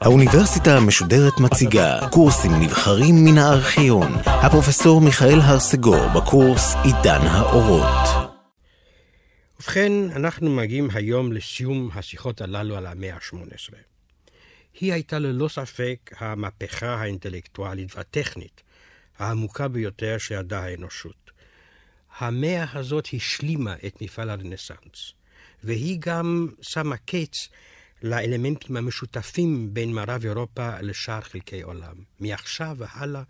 האוניברסיטה המשודרת מציגה קורסים נבחרים מן הארכיון. הפרופסור מיכאל הרסגור בקורס עידן האורות. ובכן, אנחנו מגיעים היום לסיום השיחות הללו על המאה ה-18. היא הייתה ללא ספק המהפכה האינטלקטואלית והטכנית העמוקה ביותר שידעה האנושות. המאה הזאת השלימה את מפעל הרנסאנס, והיא גם שמה קץ לאלמנטים המשותפים בין מערב אירופה לשאר חלקי עולם. מעכשיו והלאה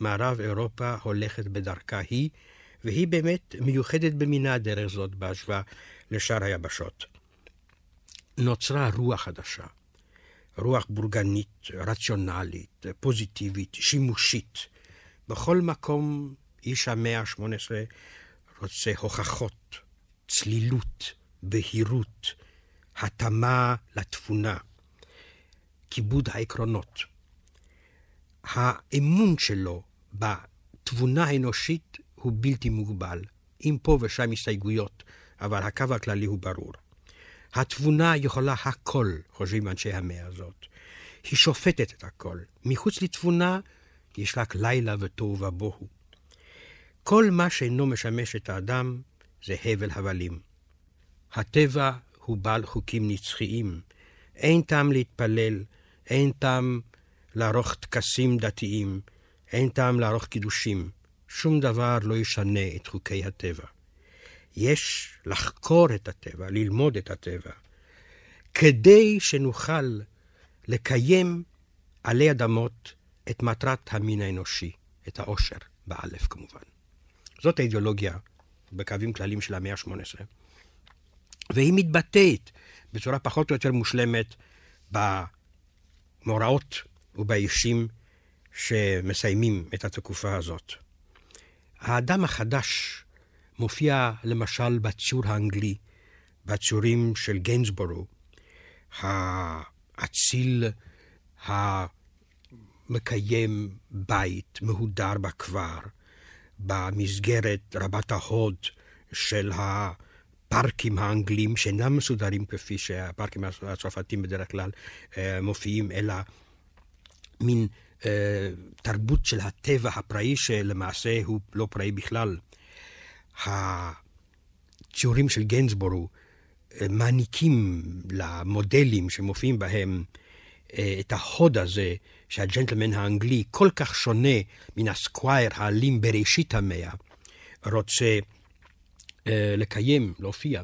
מערב אירופה הולכת בדרכה היא, והיא באמת מיוחדת במינה דרך זאת בהשוואה לשאר היבשות. נוצרה רוח חדשה, רוח בורגנית, רציונלית, פוזיטיבית, שימושית. בכל מקום איש המאה ה-18 רוצה הוכחות, צלילות, בהירות, התאמה לתבונה, כיבוד העקרונות. האמון שלו בתבונה האנושית הוא בלתי מוגבל, עם פה ושם הסתייגויות, אבל הקו הכללי הוא ברור. התבונה יכולה הכל, חושבים אנשי המאה הזאת. היא שופטת את הכל. מחוץ לתבונה יש רק לילה ותוהו ובוהו. כל מה שאינו משמש את האדם זה הבל הבלים. הטבע הוא בעל חוקים נצחיים. אין טעם להתפלל, אין טעם לערוך טקסים דתיים, אין טעם לערוך קידושים. שום דבר לא ישנה את חוקי הטבע. יש לחקור את הטבע, ללמוד את הטבע, כדי שנוכל לקיים עלי אדמות את מטרת המין האנושי, את העושר, באלף כמובן. זאת האידיאולוגיה בקווים כלליים של המאה ה-18. והיא מתבטאת בצורה פחות או יותר מושלמת במאורעות ובאישים שמסיימים את התקופה הזאת. האדם החדש מופיע למשל בציור האנגלי, בציורים של גיינסבורו, האציל המקיים בית מהודר בכפר, במסגרת רבת ההוד של הפארקים האנגלים, שאינם מסודרים כפי שהפארקים הצרפתים בדרך כלל אה, מופיעים, אלא מין אה, תרבות של הטבע הפראי, שלמעשה הוא לא פראי בכלל. הציורים של גיינסבורו אה, מעניקים למודלים שמופיעים בהם את ההוד הזה שהג'נטלמן האנגלי כל כך שונה מן הסקווייר האלים בראשית המאה, רוצה לקיים, להופיע.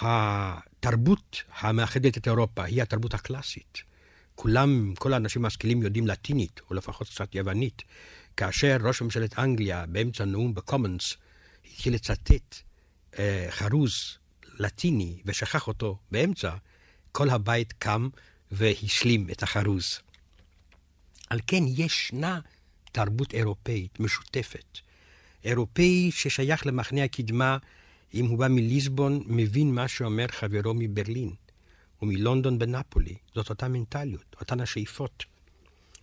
התרבות המאחדת את אירופה היא התרבות הקלאסית. כולם, כל האנשים המשכילים יודעים לטינית, או לפחות קצת יוונית. כאשר ראש ממשלת אנגליה, באמצע נאום בקומנס, התחיל לצטט אה, חרוז לטיני ושכח אותו באמצע, כל הבית קם והשלים את החרוז. על כן ישנה תרבות אירופאית משותפת. אירופאי ששייך למחנה הקדמה, אם הוא בא מליסבון, מבין מה שאומר חברו מברלין. ומלונדון בנפולי. זאת אותה מנטליות, אותן השאיפות,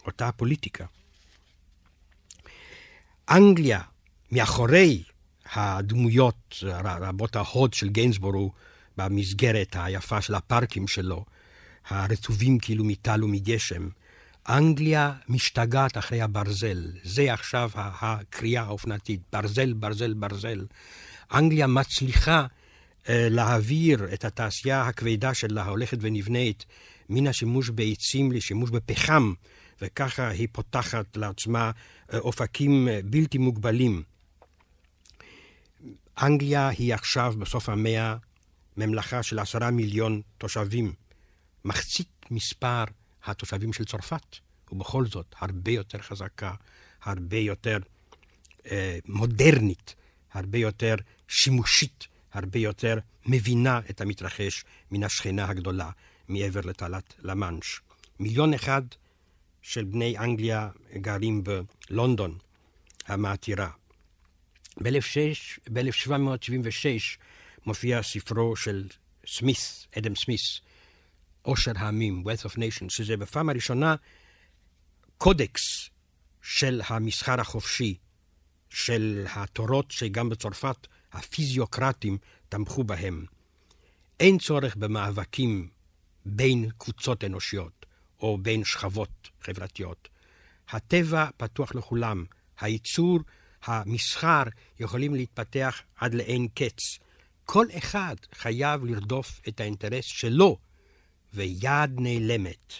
אותה הפוליטיקה. אנגליה, מאחורי הדמויות רבות ההוד של גיינסבורו במסגרת היפה של הפארקים שלו, הרטובים כאילו מטל ומגשם, אנגליה משתגעת אחרי הברזל. זה עכשיו הקריאה האופנתית, ברזל, ברזל, ברזל. אנגליה מצליחה אה, להעביר את התעשייה הכבדה שלה, ההולכת ונבנית, מן השימוש בעצים לשימוש בפחם, וככה היא פותחת לעצמה אה, אופקים אה, בלתי מוגבלים. אנגליה היא עכשיו, בסוף המאה, ממלכה של עשרה מיליון תושבים. מחצית מספר התושבים של צרפת, ובכל זאת הרבה יותר חזקה, הרבה יותר אה, מודרנית, הרבה יותר שימושית הרבה יותר מבינה את המתרחש מן השכנה הגדולה מעבר לתעלת למאנש. מיליון אחד של בני אנגליה גרים בלונדון המעתירה. ב-1776 מופיע ספרו של סמית', אדם סמית', עושר העמים, Wealth of Nations, שזה בפעם הראשונה קודקס של המסחר החופשי של התורות שגם בצרפת הפיזיוקרטים תמכו בהם. אין צורך במאבקים בין קבוצות אנושיות או בין שכבות חברתיות. הטבע פתוח לכולם, הייצור, המסחר יכולים להתפתח עד לאין קץ. כל אחד חייב לרדוף את האינטרס שלו, ויד נעלמת.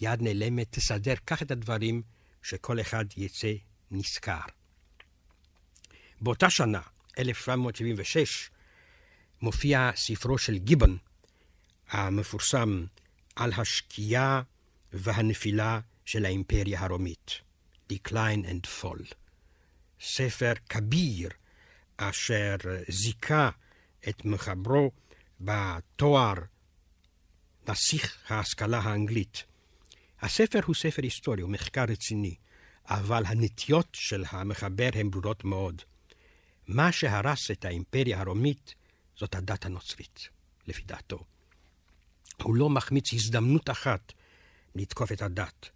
יד נעלמת תסדר כך את הדברים שכל אחד יצא נשכר. באותה שנה, 1776, מופיע ספרו של גיבון, המפורסם על השקיעה והנפילה של האימפריה הרומית, Decline and Fall. ספר כביר אשר זיכה את מחברו בתואר נסיך ההשכלה האנגלית. הספר הוא ספר היסטורי, הוא מחקר רציני, אבל הנטיות של המחבר הן ברורות מאוד. מה שהרס את האימפריה הרומית זאת הדת הנוצרית, לפי דעתו. הוא לא מחמיץ הזדמנות אחת לתקוף את הדת.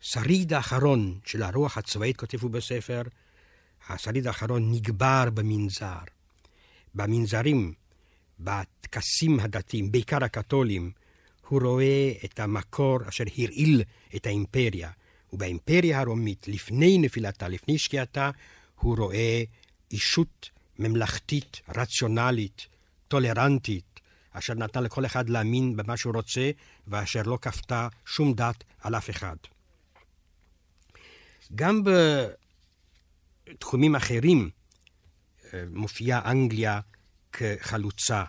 השריד האחרון של הרוח הצבאית, כותב הוא בספר, השריד האחרון נגבר במנזר. במנזרים, בטקסים הדתיים, בעיקר הקתולים, הוא רואה את המקור אשר הרעיל את האימפריה. ובאימפריה הרומית, לפני נפילתה, לפני שקיעתה, הוא רואה אישות ממלכתית, רציונלית, טולרנטית, אשר נתנה לכל אחד להאמין במה שהוא רוצה, ואשר לא כפתה שום דת על אף אחד. גם בתחומים אחרים אה, מופיעה אנגליה כחלוצה.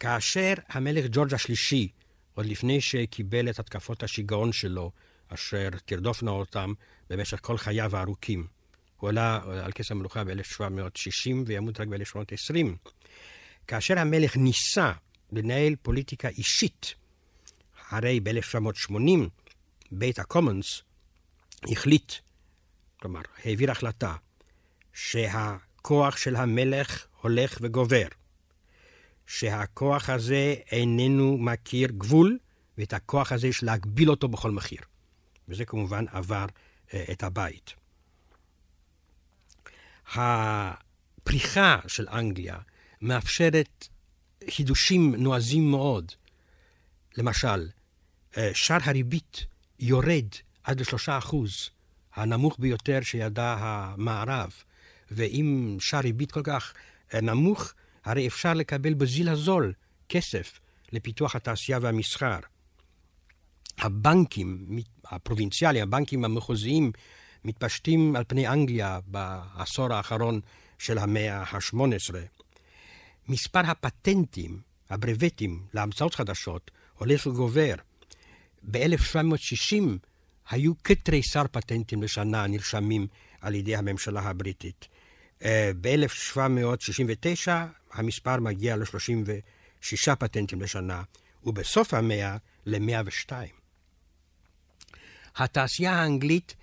כאשר המלך ג'ורג' השלישי, עוד לפני שקיבל את התקפות השיגעון שלו, אשר תרדופנה אותם במשך כל חייו הארוכים, הוא עלה על כס המלוכה ב-1760 וימות רק ב-1720. כאשר המלך ניסה לנהל פוליטיקה אישית, הרי ב-1780 בית הקומונס החליט, כלומר, העביר החלטה, שהכוח של המלך הולך וגובר, שהכוח הזה איננו מכיר גבול, ואת הכוח הזה יש להגביל אותו בכל מחיר. וזה כמובן עבר uh, את הבית. הפריחה של אנגליה מאפשרת חידושים נועזים מאוד. למשל, אה, שער הריבית יורד עד לשלושה אחוז, הנמוך ביותר שידע המערב. ואם שער ריבית כל כך אה, נמוך, הרי אפשר לקבל בזיל הזול כסף לפיתוח התעשייה והמסחר. הבנקים הפרובינציאליים, הבנקים המחוזיים, מתפשטים על פני אנגליה בעשור האחרון של המאה ה-18. מספר הפטנטים, הברבטים להמצאות חדשות, הולך וגובר. ב-1760 היו כתריסר פטנטים לשנה נרשמים על ידי הממשלה הבריטית. אה, ב-1769 המספר מגיע ל-36 פטנטים לשנה, ובסוף המאה ל-102. התעשייה האנגלית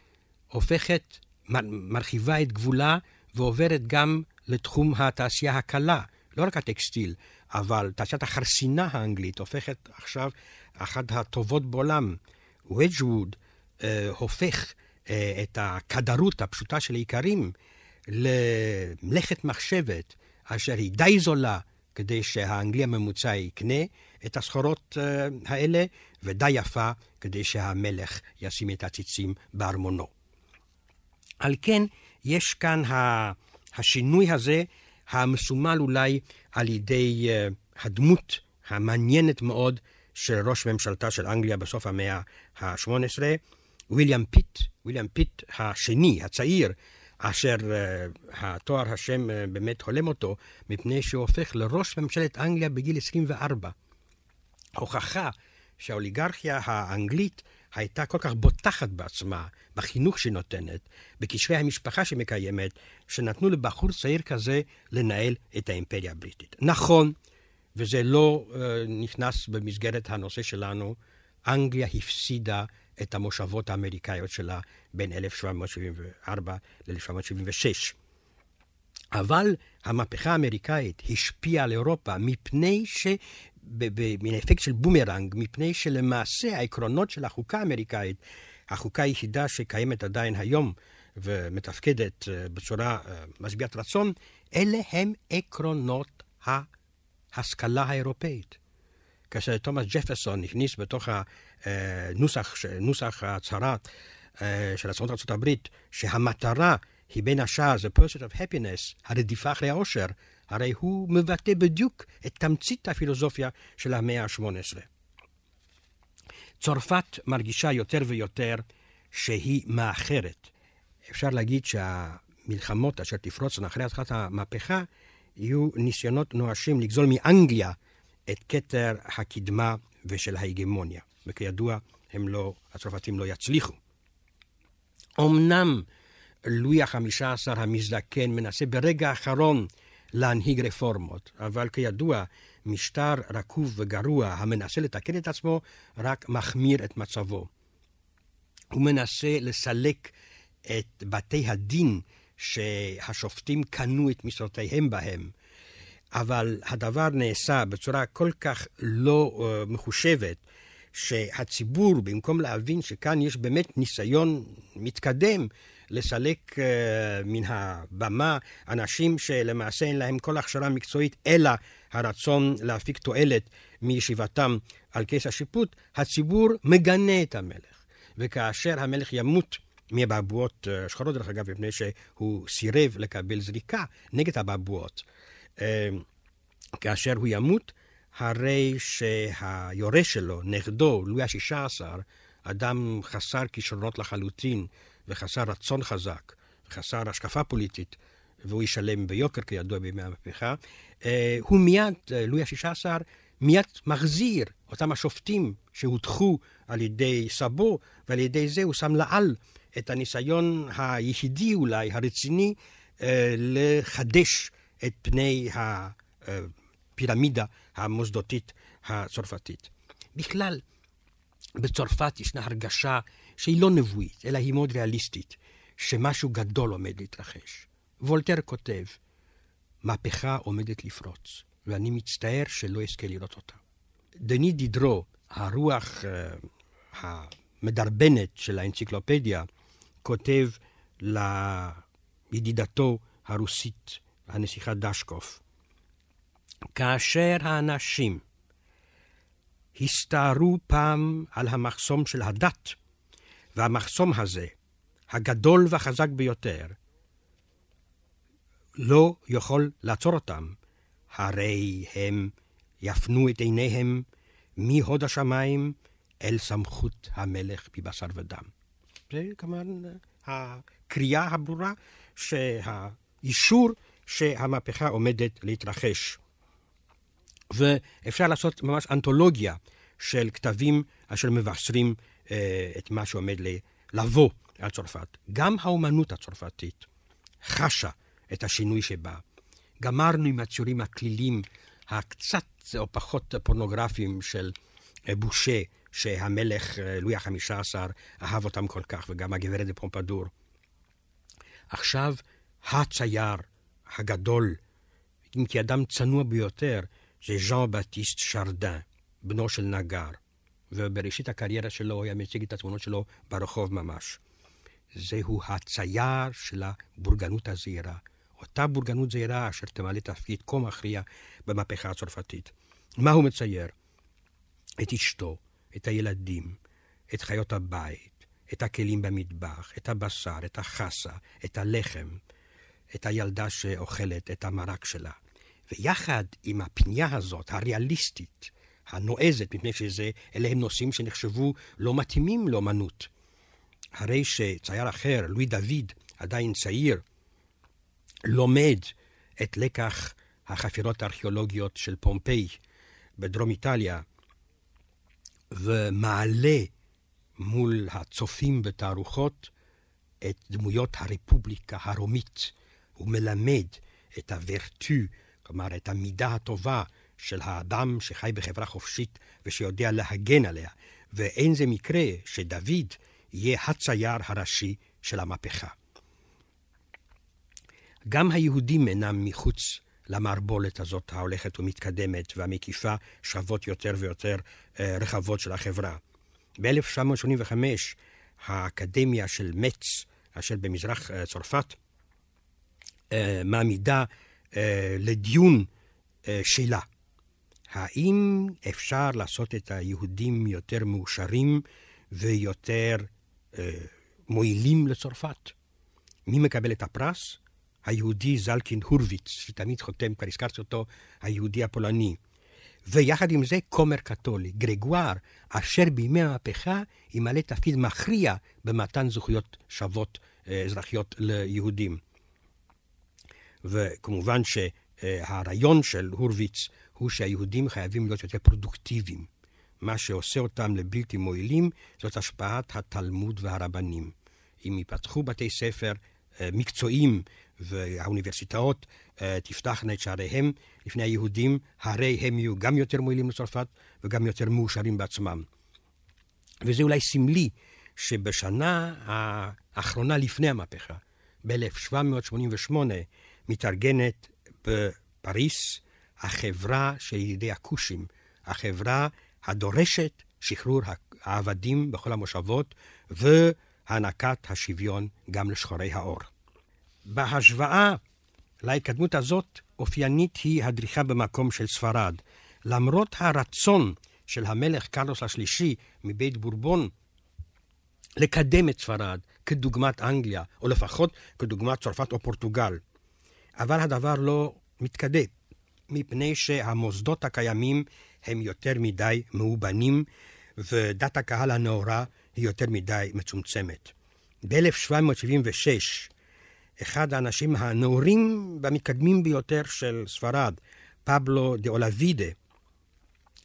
הופכת, מרחיבה את גבולה ועוברת גם לתחום התעשייה הקלה, לא רק הטקסטיל, אבל תעשיית החרסינה האנגלית הופכת עכשיו אחת הטובות בעולם. וג'ווד אה, הופך אה, את הכדרות הפשוטה של האיכרים למלאכת מחשבת, אשר היא די זולה כדי שהאנגלי הממוצע יקנה את הסחורות אה, האלה, ודי יפה כדי שהמלך ישים את הציצים בארמונו. על כן, יש כאן השינוי הזה, המסומל אולי על ידי אה, הדמות המעניינת מאוד של ראש ממשלתה של אנגליה בסוף המאה ה-18, ויליאם פיט, ויליאם פיט השני, הצעיר, אשר אה, התואר השם אה, באמת הולם אותו, מפני שהוא הופך לראש ממשלת אנגליה בגיל 24. הוכחה שהאוליגרכיה האנגלית הייתה כל כך בוטחת בעצמה, בחינוך שהיא נותנת, בקשרי המשפחה שהיא מקיימת, שנתנו לבחור צעיר כזה לנהל את האימפריה הבריטית. נכון, וזה לא uh, נכנס במסגרת הנושא שלנו, אנגליה הפסידה את המושבות האמריקאיות שלה בין 1774 ל-1776. אבל המהפכה האמריקאית השפיעה על אירופה מפני ש... במין אפקט של בומרנג, מפני שלמעשה העקרונות של החוקה האמריקאית, החוקה היחידה שקיימת עדיין היום ומתפקדת בצורה משביעת רצון, אלה הם עקרונות ההשכלה האירופאית. כאשר תומאס ג'פרסון הכניס בתוך הנוסח, נוסח ההצהרה של עצמאות ארה"ב, שהמטרה היא בין השאר The Pursuit of Happiness, הרדיפה אחרי העושר, הרי הוא מבטא בדיוק את תמצית הפילוסופיה של המאה ה-18. צרפת מרגישה יותר ויותר שהיא מאחרת. אפשר להגיד שהמלחמות אשר תפרוצנה אחרי התחלת המהפכה יהיו ניסיונות נואשים לגזול מאנגליה את כתר הקדמה ושל ההגמוניה. וכידוע, הם לא, הצרפתים לא יצליחו. אמנם לואי החמישה עשר המזדקן מנסה ברגע האחרון להנהיג רפורמות, אבל כידוע, משטר רקוב וגרוע המנסה לתקן את עצמו רק מחמיר את מצבו. הוא מנסה לסלק את בתי הדין שהשופטים קנו את משרותיהם בהם, אבל הדבר נעשה בצורה כל כך לא uh, מחושבת, שהציבור, במקום להבין שכאן יש באמת ניסיון מתקדם לסלק uh, מן הבמה אנשים שלמעשה אין להם כל הכשרה מקצועית, אלא הרצון להפיק תועלת מישיבתם על כס השיפוט, הציבור מגנה את המלך. וכאשר המלך ימות מאבעבועות uh, שחורות, דרך אגב, מפני שהוא סירב לקבל זריקה נגד אבעבועות, uh, כאשר הוא ימות, הרי שהיורש שלו, נכדו, לואי השישה עשר, אדם חסר כישרונות לחלוטין, וחסר רצון חזק, וחסר השקפה פוליטית, והוא ישלם ביוקר כידוע בימי המהפכה, אה, הוא מיד, אה, לואי השישה עשר, מיד מחזיר אותם השופטים שהודחו על ידי סבו, ועל ידי זה הוא שם לעל את הניסיון היחידי אולי, הרציני, אה, לחדש את פני הפירמידה המוסדותית הצרפתית. בכלל, בצרפת ישנה הרגשה שהיא לא נבואית, אלא היא מאוד ריאליסטית, שמשהו גדול עומד להתרחש. וולטר כותב, מהפכה עומדת לפרוץ, ואני מצטער שלא אזכה לראות אותה. דני דידרו, הרוח uh, המדרבנת של האנציקלופדיה, כותב לידידתו הרוסית, הנסיכה דשקוף, כאשר האנשים הסתערו פעם על המחסום של הדת, והמחסום הזה, הגדול והחזק ביותר, לא יכול לעצור אותם, הרי הם יפנו את עיניהם מהוד השמיים אל סמכות המלך מבשר ודם. זה כמובן הקריאה הברורה שהאישור שהמהפכה עומדת להתרחש. ואפשר לעשות ממש אנתולוגיה של כתבים אשר מבשרים אה, את מה שעומד לבוא על צרפת. גם האומנות הצרפתית חשה את השינוי שבה. גמרנו עם הציורים הכלילים הקצת או פחות פורנוגרפיים של אה, בושה, שהמלך אה, לואי החמישה עשר אהב אותם כל כך, וגם הגברת דה פומפדור. עכשיו הצייר הגדול, אם כי אדם צנוע ביותר, זה ז'אן בטיסט שרדן, בנו של נגר, ובראשית הקריירה שלו הוא היה מציג את התמונות שלו ברחוב ממש. זהו הצייר של הבורגנות הזעירה. אותה בורגנות זעירה אשר תמלא תפקיד כה מכריע במהפכה הצרפתית. מה הוא מצייר? את אשתו, את הילדים, את חיות הבית, את הכלים במטבח, את הבשר, את החסה, את הלחם, את הילדה שאוכלת את המרק שלה. ויחד עם הפנייה הזאת, הריאליסטית, הנועזת, מפני שאלה הם נושאים שנחשבו לא מתאימים לאמנות. הרי שצייר אחר, לואי דוד, עדיין צעיר, לומד את לקח החפירות הארכיאולוגיות של פומפיי בדרום איטליה, ומעלה מול הצופים בתערוכות את דמויות הרפובליקה הרומית. הוא מלמד את הוורטו, כלומר את המידה הטובה של האדם שחי בחברה חופשית ושיודע להגן עליה, ואין זה מקרה שדוד יהיה הצייר הראשי של המהפכה. גם היהודים אינם מחוץ למערבולת הזאת ההולכת ומתקדמת והמקיפה שכבות יותר ויותר אה, רחבות של החברה. ב-1985 האקדמיה של מצ אשר במזרח צרפת, מעמידה לדיון שאלה. האם אפשר לעשות את היהודים יותר מאושרים ויותר אה, מועילים לצרפת? מי מקבל את הפרס? היהודי זלקין הורוויץ, שתמיד חותם, כבר הזכרתי אותו, היהודי הפולני. ויחד עם זה כומר קתולי, גרגואר, אשר בימי המהפכה ימלא תפקיד מכריע במתן זכויות שוות אה, אזרחיות ליהודים. וכמובן שהרעיון של הורוויץ הוא שהיהודים חייבים להיות יותר פרודוקטיביים. מה שעושה אותם לבלתי מועילים זאת השפעת התלמוד והרבנים. אם ייפתחו בתי ספר אה, מקצועיים והאוניברסיטאות אה, תפתחנה את שעריהם לפני היהודים, הרי הם יהיו גם יותר מועילים לצרפת וגם יותר מאושרים בעצמם. וזה אולי סמלי שבשנה האחרונה לפני המהפכה, ב-1788, מתארגנת בפריס החברה של ילידי הכושים, החברה הדורשת שחרור העבדים בכל המושבות והענקת השוויון גם לשחורי העור. בהשוואה להתקדמות הזאת, אופיינית היא הדריכה במקום של ספרד. למרות הרצון של המלך קרלוס השלישי מבית בורבון לקדם את ספרד כדוגמת אנגליה, או לפחות כדוגמת צרפת או פורטוגל. אבל הדבר לא מתקדם. מפני שהמוסדות הקיימים הם יותר מדי מאובנים, ודת הקהל הנאורה היא יותר מדי מצומצמת. ב-1776, אחד האנשים הנאורים והמתקדמים ביותר של ספרד, פבלו דה אולבידה,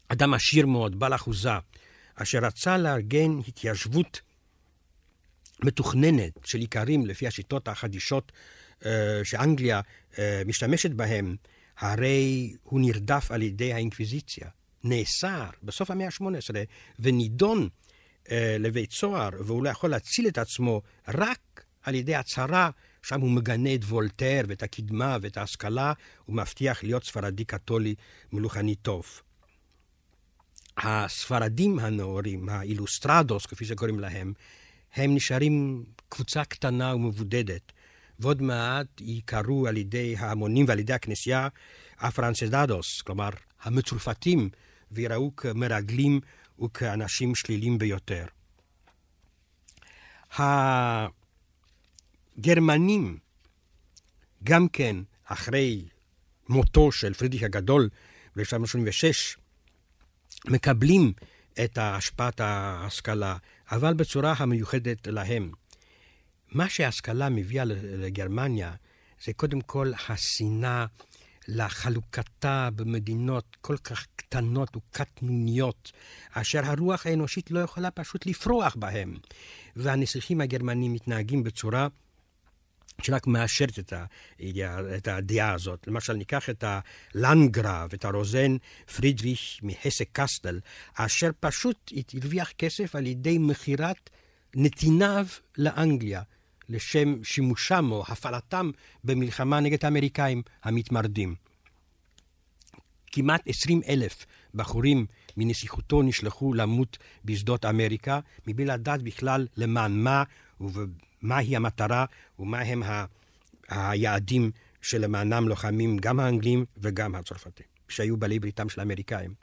אדם עשיר מאוד, בעל אחוזה, אשר רצה לארגן התיישבות מתוכננת של איכרים לפי השיטות החדישות שאנגליה uh, משתמשת בהן, הרי הוא נרדף על ידי האינקוויזיציה, נאסר בסוף המאה ה-18 ונידון אה, לבית סוהר, והוא לא יכול להציל את עצמו רק על ידי הצהרה, שם הוא מגנה את וולטר ואת הקדמה ואת ההשכלה, הוא מבטיח להיות ספרדי קתולי מלוכני טוב. הספרדים הנאורים, האילוסטרדוס, כפי שקוראים להם, הם נשארים קבוצה קטנה ומבודדת. ועוד מעט ייקראו על ידי ההמונים ועל ידי הכנסייה הפרנסדדוס, כלומר המצורפתים, ויראו כמרגלים וכאנשים שלילים ביותר. הגרמנים, גם כן, אחרי מותו של פרידריך הגדול ב-1986, מקבלים את השפעת ההשכלה, אבל בצורה המיוחדת להם. מה שההשכלה מביאה לגרמניה זה קודם כל השנאה לחלוקתה במדינות כל כך קטנות וקטנוניות, אשר הרוח האנושית לא יכולה פשוט לפרוח בהם. והנסיכים הגרמנים מתנהגים בצורה שרק מאשרת את, הידיעה, את הדעה הזאת. למשל, ניקח את הלנגרב, את הרוזן פרידריך מהסק קסטל, אשר פשוט הרוויח כסף על ידי מכירת נתיניו לאנגליה. לשם שימושם או הפעלתם במלחמה נגד האמריקאים המתמרדים. כמעט עשרים אלף בחורים מנסיכותו נשלחו למות בשדות אמריקה, מבלי לדעת בכלל למען מה ומהי המטרה ומהם. היעדים שלמענם לוחמים גם האנגלים וגם הצרפתים, שהיו בעלי בריתם של האמריקאים.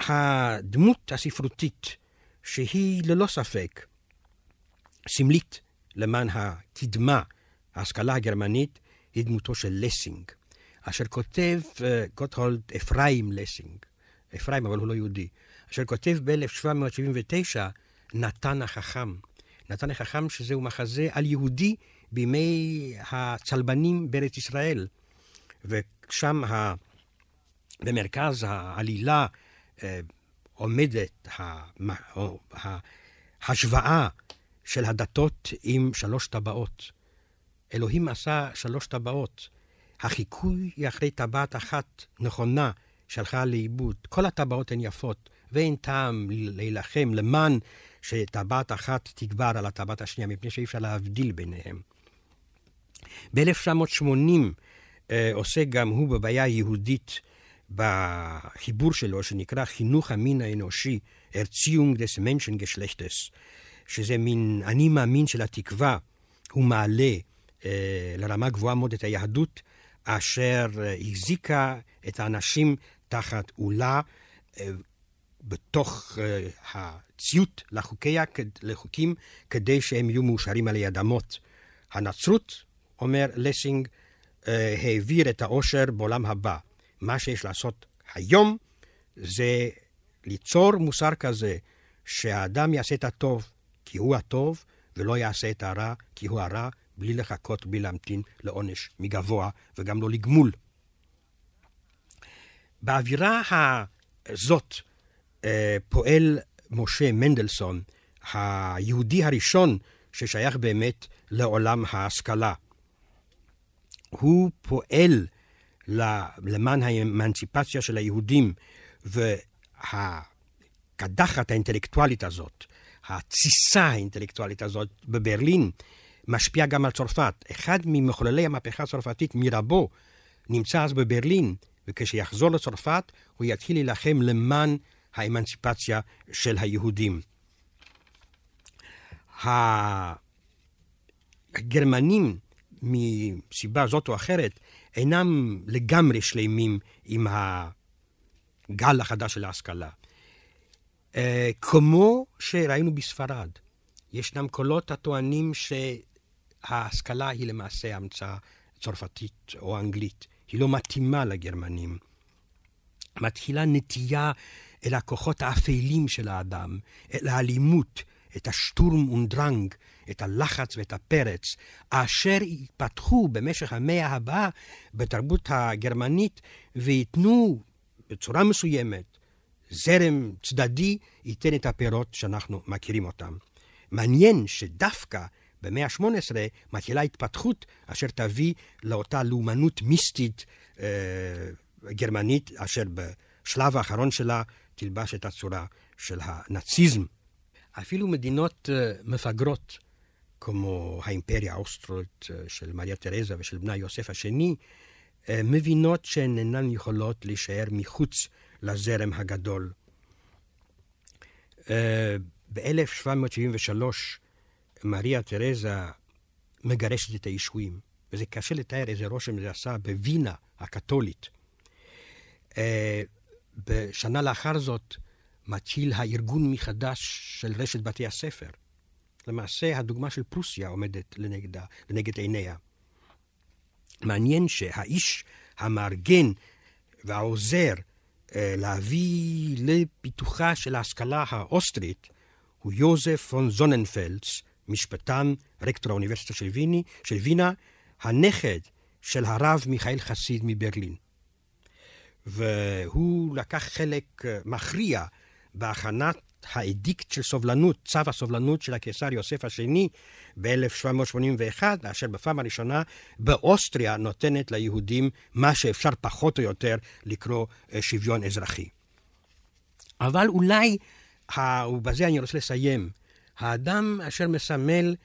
הדמות הספרותית, שהיא ללא ספק סמלית למען הקדמה, ההשכלה הגרמנית, היא דמותו של לסינג, אשר כותב uh, גוטהולד אפרים לסינג, אפרים אבל הוא לא יהודי, אשר כותב ב-1779 נתן החכם. נתן החכם שזהו מחזה על יהודי בימי הצלבנים בארץ ישראל. ושם ה... במרכז העלילה uh, עומדת ההשוואה של הדתות עם שלוש טבעות. אלוהים עשה שלוש טבעות. החיקוי אחרי טבעת אחת נכונה שהלכה לאיבוד. כל הטבעות הן יפות, ואין טעם להילחם למען שטבעת אחת תגבר על הטבעת השנייה, מפני שאי אפשר להבדיל ביניהם. ב-1980 אה, גם הוא בבעיה יהודית בחיבור שלו, שנקרא חינוך המין האנושי, Erziehung des Menschengeschlechtes. שזה מין אני מאמין של התקווה, הוא מעלה אה, לרמה גבוהה מאוד את היהדות, אשר אה, החזיקה את האנשים תחת עולה אה, בתוך אה, הציות לחוקיה, לחוקים, כדי שהם יהיו מאושרים על יד אמות. הנצרות, אומר לסינג, אה, העביר את העושר בעולם הבא. מה שיש לעשות היום זה ליצור מוסר כזה, שהאדם יעשה את הטוב כי הוא הטוב, ולא יעשה את הרע כי הוא הרע, בלי לחכות, בלי להמתין לעונש מגבוה וגם לא לגמול. באווירה הזאת אה, פועל משה מנדלסון, היהודי הראשון ששייך באמת לעולם ההשכלה. הוא פועל למען האמנציפציה של היהודים, והקדחת האינטלקטואלית הזאת, התסיסה האינטלקטואלית הזאת בברלין, משפיעה גם על צרפת. אחד ממחוללי המהפכה הצרפתית מרבו נמצא אז בברלין, וכשיחזור לצרפת הוא יתחיל להילחם למען האמנציפציה של היהודים. הגרמנים, מסיבה זאת או אחרת, אינם לגמרי שלמים עם הגל החדש של ההשכלה. אה, כמו שראינו בספרד, ישנם קולות הטוענים שההשכלה היא למעשה המצאה צרפתית או אנגלית. היא לא מתאימה לגרמנים. מתחילה נטייה אל הכוחות האפלים של האדם, אל האלימות, את השטורם ונדרנג, את הלחץ ואת הפרץ, אשר יתפתחו במשך המאה הבאה בתרבות הגרמנית וייתנו בצורה מסוימת זרם צדדי ייתן את הפירות שאנחנו מכירים אותם. מעניין שדווקא במאה ה-18 מתחילה התפתחות אשר תביא לאותה לאומנות מיסטית אה, גרמנית, אשר בשלב האחרון שלה תלבש את הצורה של הנאציזם. אפילו מדינות אה, מפגרות, כמו האימפריה האוסטרית אה, של מריה תרזה ושל בנה יוסף השני, אה, מבינות שהן אינן יכולות להישאר מחוץ לזרם הגדול. ב-1773 מריה תרזה מגרשת את הישועים, וזה קשה לתאר איזה רושם זה עשה בווינה הקתולית. בשנה לאחר זאת מתחיל הארגון מחדש של רשת בתי הספר. למעשה, הדוגמה של פרוסיה עומדת לנגדה, לנגד עיניה. מעניין שהאיש המארגן והעוזר אה, להביא לפיתוחה של ההשכלה האוסטרית הוא יוזף פון זוננפלדס, משפטן, רקטור האוניברסיטה של, ויני, של וינה, הנכד של הרב מיכאל חסיד מברלין. והוא לקח חלק אה, מכריע בהכנת האדיקט של סובלנות, צו הסובלנות של הקיסר יוסף השני ב-1781, אשר בפעם הראשונה באוסטריה נותנת ליהודים מה שאפשר פחות או יותר לקרוא אה, שוויון אזרחי. אבל אולי, ובזה אני רוצה לסיים, האדם אשר מסמל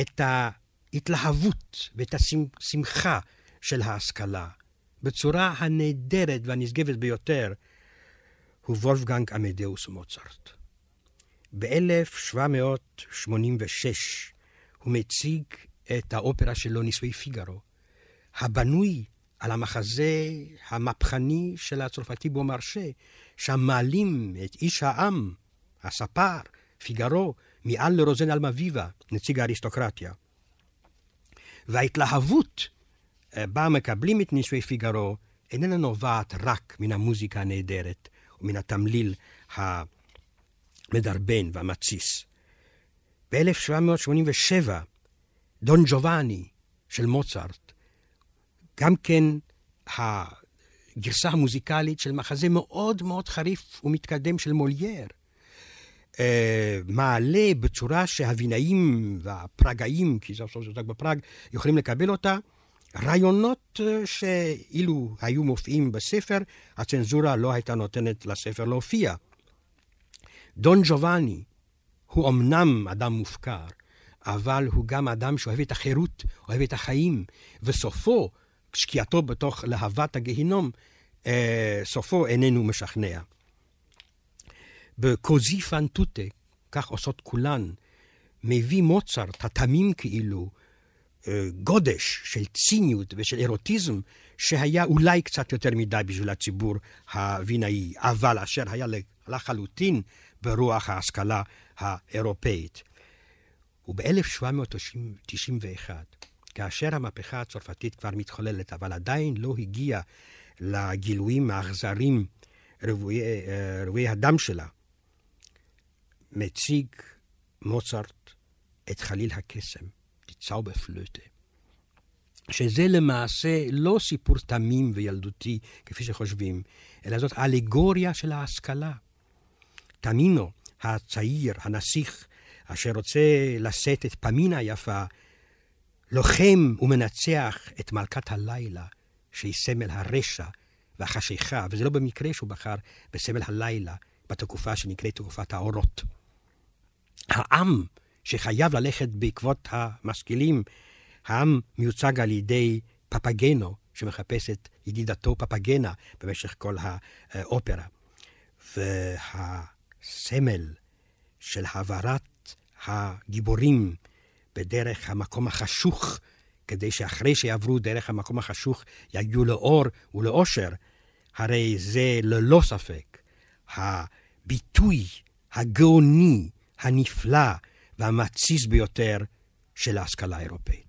את ההתלהבות ואת השמחה של ההשכלה, בצורה הנהדרת והנשגבת ביותר, הוא וולפגנג עמדאוס מוצרט. ב-1786 הוא מציג את האופרה שלו, נישואי פיגארו, הבנוי על המחזה המהפכני של הצרפתי בומרשה, שם מעלים את איש העם, הספר, פיגארו, מעל לרוזן אלמביבה, נציג האריסטוקרטיה. וההתלהבות אה, בה מקבלים את נישואי פיגארו איננה נובעת רק מן המוזיקה הנהדרת ומן התמליל המדרבן והמתסיס. ב-1787, דון ג'ובאני של מוצרט, גם כן הגרסה המוזיקלית של מחזה מאוד מאוד חריף ומתקדם של מולייר, אה, מעלה בצורה שהווינאים והפראגאים, כי זה עכשיו זה בפראג, יכולים לקבל אותה, רעיונות אה, שאילו היו מופיעים בספר, הצנזורה לא הייתה נותנת לספר להופיע. דון ג'ובאני הוא אמנם אדם מופקר, אבל הוא גם אדם שאוהב את החירות, אוהב את החיים, וסופו, שקיעתו בתוך להבת הגיהינום, אה, סופו איננו משכנע. בקוזי פנטוטה, כך עושות כולן, מביא מוצרט, התמים כאילו, אה, גודש של ציניות ושל אירוטיזם, שהיה אולי קצת יותר מדי בשביל הציבור הווינאי, אבל אשר היה לחלוטין ברוח ההשכלה האירופאית. וב-1791, כאשר המהפכה הצרפתית כבר מתחוללת, אבל עדיין לא הגיעה לגילויים האכזרים רבויי, אה, הדם שלה, מציג מוצרט את חליל הקסם, טיצאו בפלוטה. שזה למעשה לא סיפור תמים וילדותי, כפי שחושבים, אלא זאת אלגוריה של ההשכלה. תמינו, הצעיר, הנסיך, אשר רוצה לשאת את פמינה היפה, לוחם ומנצח את מלכת הלילה, שהיא סמל הרשע והחשיכה, וזה לא במקרה שהוא בחר בסמל הלילה, בתקופה שנקראת תקופת האורות. העם שחייב ללכת בעקבות המשכילים, העם מיוצג על ידי פפגנו, שמחפש את ידידתו פפגנה במשך כל האופרה. והסמל של העברת הגיבורים בדרך המקום החשוך, כדי שאחרי שיעברו דרך המקום החשוך יגיעו לאור ולאושר, הרי זה ללא ספק הביטוי הגאוני, הנפלא והמתסיס ביותר של ההשכלה האירופאית.